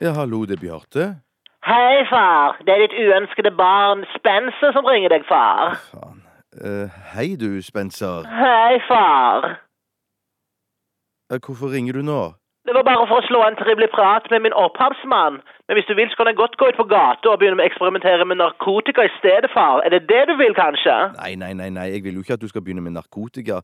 Ja, hallo, det er Bjarte. Hei, far. Det er ditt uønskede barn Spencer som ringer deg, far. Faen. Eh, hei du, Spencer. Hei, far. Eh, hvorfor ringer du nå? Det var bare for å slå en trivelig prat med min opphavsmann. Men hvis du vil, så kan jeg godt gå ut på gata og begynne å eksperimentere med narkotika i stedet, far. Er det det du vil, kanskje? Nei, nei, nei, nei, jeg vil jo ikke at du skal begynne med narkotika.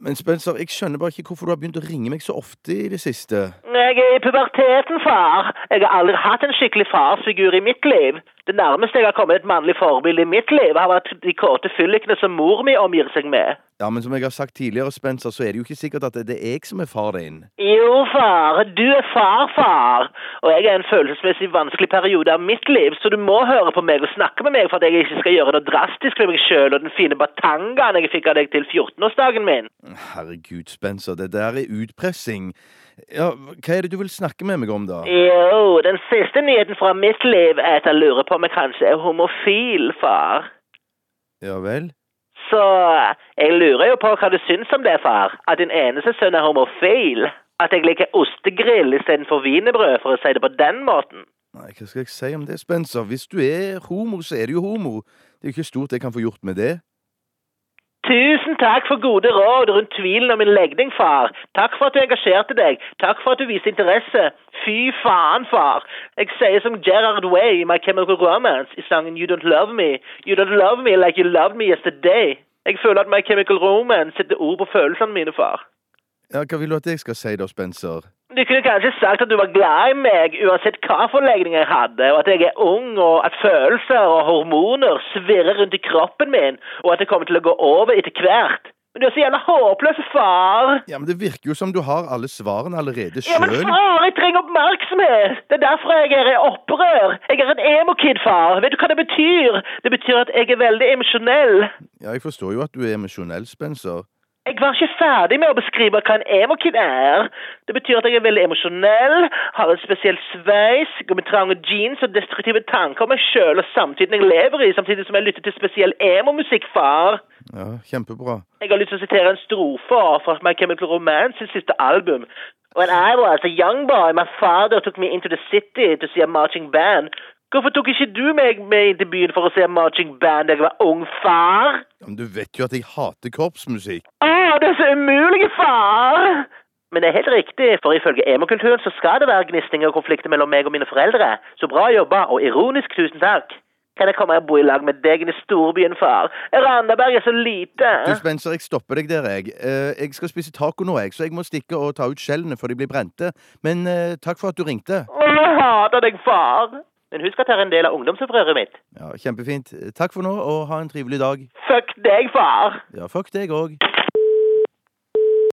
Men Spencer, jeg skjønner bare ikke hvorfor du har begynt å ringe meg så ofte i det siste. Jeg er i puberteten, far. Jeg har aldri hatt en skikkelig farsfigur i mitt liv. Det nærmeste jeg har kommet et mannlig forbilde i mitt liv, har vært de kåte fyllikene som mor mi omgir seg med. Ja, men som jeg har sagt tidligere, Spencer, så er det jo ikke sikkert at det er jeg som er far din. Jo, far. Du er farfar. Og jeg er i en følelsesmessig vanskelig periode av mitt liv, så du må høre på meg og snakke med meg for at jeg ikke skal gjøre noe drastisk med meg sjøl og den fine batangaen jeg fikk av deg til 14-årsdagen min. Herregud, Spencer, det der er utpressing. Ja, hva er det du vil snakke med meg om, da? Jo, den siste nyheten fra mitt liv er at jeg lurer på om jeg kanskje er homofil, far. Ja vel? Så jeg lurer jo på hva du syns om det, far. At din eneste sønn er homofil. At jeg liker ostegrill istedenfor wienerbrød, for å si det på den måten. Nei, hva skal jeg si om det, Spencer? Hvis du er homo, så er du jo homo. Det er jo ikke stort jeg kan få gjort med det. Tusen takk for gode råd rundt tvilen om min legning, far. Takk for at du engasjerte deg. Takk for at du viste interesse. Fy faen, far. Jeg sier som Gerard Way i My Chemical Romance i sangen You Don't Love Me. You don't love me like you loved me yesterday. Jeg føler at My Chemical Romance setter ord på følelsene mine, far. Ja, Hva vil du at jeg skal si da, Spencer? Du kunne kanskje sagt at du var glad i meg uansett hva for legning jeg hadde, og at jeg er ung, og at følelser og hormoner svirrer rundt i kroppen min, og at det kommer til å gå over etter hvert. Men du er så jævla håpløs, far. Ja, men Det virker jo som du har alle svarene allerede Ja, men far, jeg trenger oppmerksomhet! Det er derfor jeg er i opprør. Jeg er en emo-kid, far. Vet du hva det betyr? Det betyr at jeg er veldig emosjonell. Ja, jeg forstår jo at du er emosjonell, Spencer. Jeg var ikke ferdig med å beskrive hva en emo-kid er. Det betyr at jeg er veldig emosjonell, har en spesiell sveis, går med trange jeans og destruktive tanker om meg sjøl og samtiden jeg lever i, samtidig som jeg lytter til spesiell emo-musikk, far. Ja, Kjempebra. Jeg har lyst til å sitere en strofe fra My Chemical Romance sitt siste album. When I was a young boy, my father took me into the city to see a marching band. Hvorfor tok ikke du meg med inn til byen for å se marching band da jeg var ung, far? Men du vet jo at jeg hater korpsmusikk. Å, det er så umulig, far! Men det er helt riktig, for ifølge emokulturen så skal det være gnisninger og konflikter mellom meg og mine foreldre. Så bra jobba, og ironisk tusen takk. Kan jeg komme og bo i lag med deg i storbyen, far? Randaberg er så lite. Du, Spencer, jeg stopper deg der, jeg. Eh, jeg skal spise taco nå, jeg, så jeg må stikke og ta ut skjellene før de blir brente. Men eh, takk for at du ringte. Å, jeg hater deg, far. Men husk at det er en del av ungdomsopprøret mitt. Ja, Kjempefint. Takk for nå, og ha en trivelig dag. Fuck deg, far. Ja, fuck deg òg.